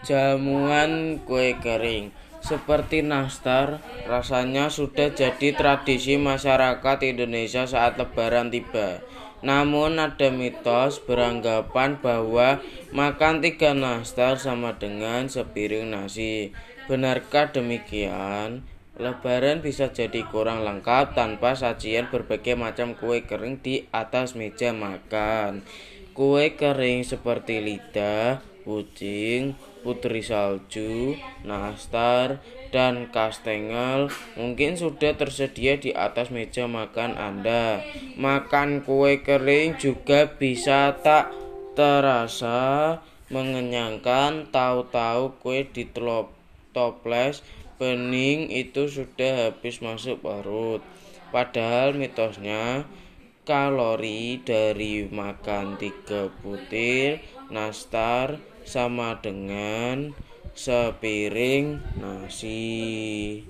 Jamuan kue kering seperti nastar rasanya sudah jadi tradisi masyarakat Indonesia saat lebaran tiba. Namun ada mitos beranggapan bahwa makan tiga nastar sama dengan sepiring nasi. Benarkah demikian? Lebaran bisa jadi kurang lengkap tanpa sajian berbagai macam kue kering di atas meja makan. Kue kering seperti lidah, pucing, putri salju, nastar, dan kastengel mungkin sudah tersedia di atas meja makan Anda. Makan kue kering juga bisa tak terasa mengenyangkan tahu-tahu kue di toples bening itu sudah habis masuk perut. Padahal mitosnya kalori dari makan tiga butir nastar sama dengan sepiring nasi.